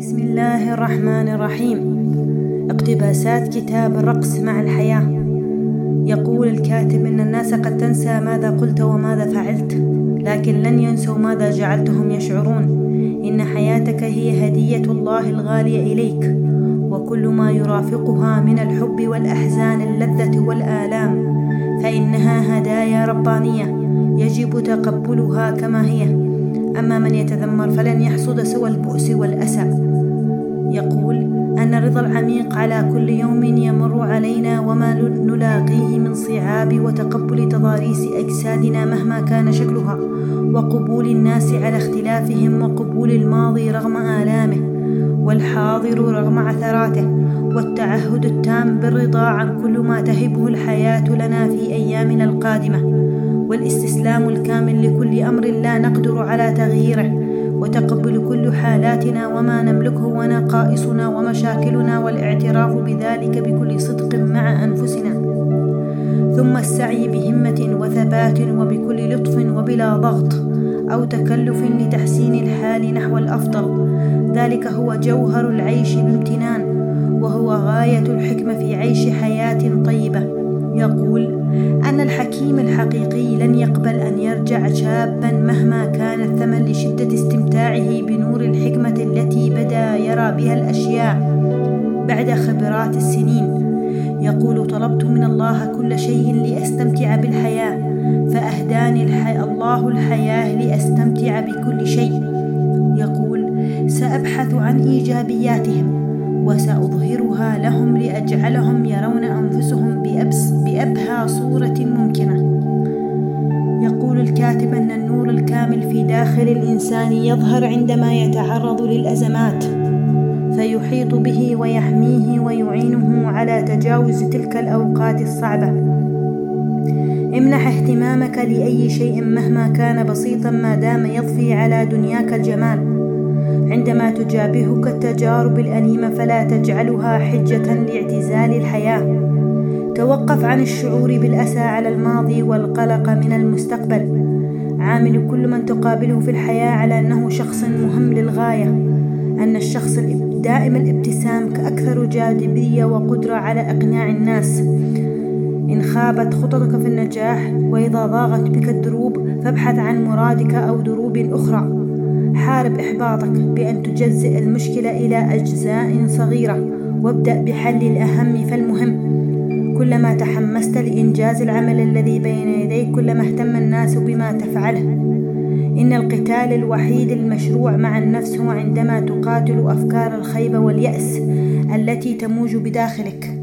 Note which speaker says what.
Speaker 1: بسم الله الرحمن الرحيم. اقتباسات كتاب الرقص مع الحياة. يقول الكاتب إن الناس قد تنسى ماذا قلت وماذا فعلت لكن لن ينسوا ماذا جعلتهم يشعرون. إن حياتك هي هدية الله الغالية إليك وكل ما يرافقها من الحب والأحزان اللذة والآلام. فإنها هدايا ربانية يجب تقبلها كما هي. أما من يتذمر فلن يحصد سوى البؤس والأسى. الرضا العميق على كل يوم يمر علينا وما نلاقيه من صعاب وتقبل تضاريس أجسادنا مهما كان شكلها وقبول الناس على اختلافهم وقبول الماضي رغم آلامه والحاضر رغم عثراته والتعهد التام بالرضا عن كل ما تهبه الحياة لنا في أيامنا القادمة والإستسلام الكامل لكل أمر لا نقدر على تغييره وتقبل كل حالاتنا وما نملكه ونقائصنا ومشاكلنا والاعتراف بذلك بكل صدق مع أنفسنا. ثم السعي بهمة وثبات وبكل لطف وبلا ضغط أو تكلف لتحسين الحال نحو الأفضل. ذلك هو جوهر العيش بامتنان وهو غاية الحكمة في عيش حياة طيبة. يقول أن الحكيم الحقيقي لن يقبل أن يرجع شابا مهما كان الثمن لشدة استمتاعه بنور الحكمة التي بدا يرى بها الأشياء بعد خبرات السنين. يقول طلبت من الله كل شيء لأستمتع بالحياة فأهداني الحي... الله الحياة لأستمتع بكل شيء. يقول سأبحث عن إيجابياتهم وسأظهرها لهم لأجعلهم يرون أنفسهم بأبس بأبهى صورة ممكنة. داخل الإنسان يظهر عندما يتعرض للأزمات فيحيط به ويحميه ويعينه على تجاوز تلك الأوقات الصعبة. امنح اهتمامك لأي شيء مهما كان بسيطا ما دام يضفي على دنياك الجمال. عندما تجابهك التجارب الأليمة فلا تجعلها حجة لاعتزال الحياة. توقف عن الشعور بالأسى على الماضي والقلق من المستقبل. عامل كل من تقابله في الحياة على أنه شخص مهم للغاية أن الشخص دائم الابتسام أكثر جاذبية وقدرة على إقناع الناس. إن خابت خططك في النجاح وإذا ضاغت بك الدروب فابحث عن مرادك أو دروب أخرى. حارب إحباطك بأن تجزئ المشكلة إلى أجزاء صغيرة وابدأ بحل الأهم فالمهم. كلما تحمست لإنجاز العمل الذي بين يديك كلما اهتم الناس بما تفعله. إن القتال الوحيد المشروع مع النفس هو عندما تقاتل أفكار الخيبة واليأس التي تموج بداخلك.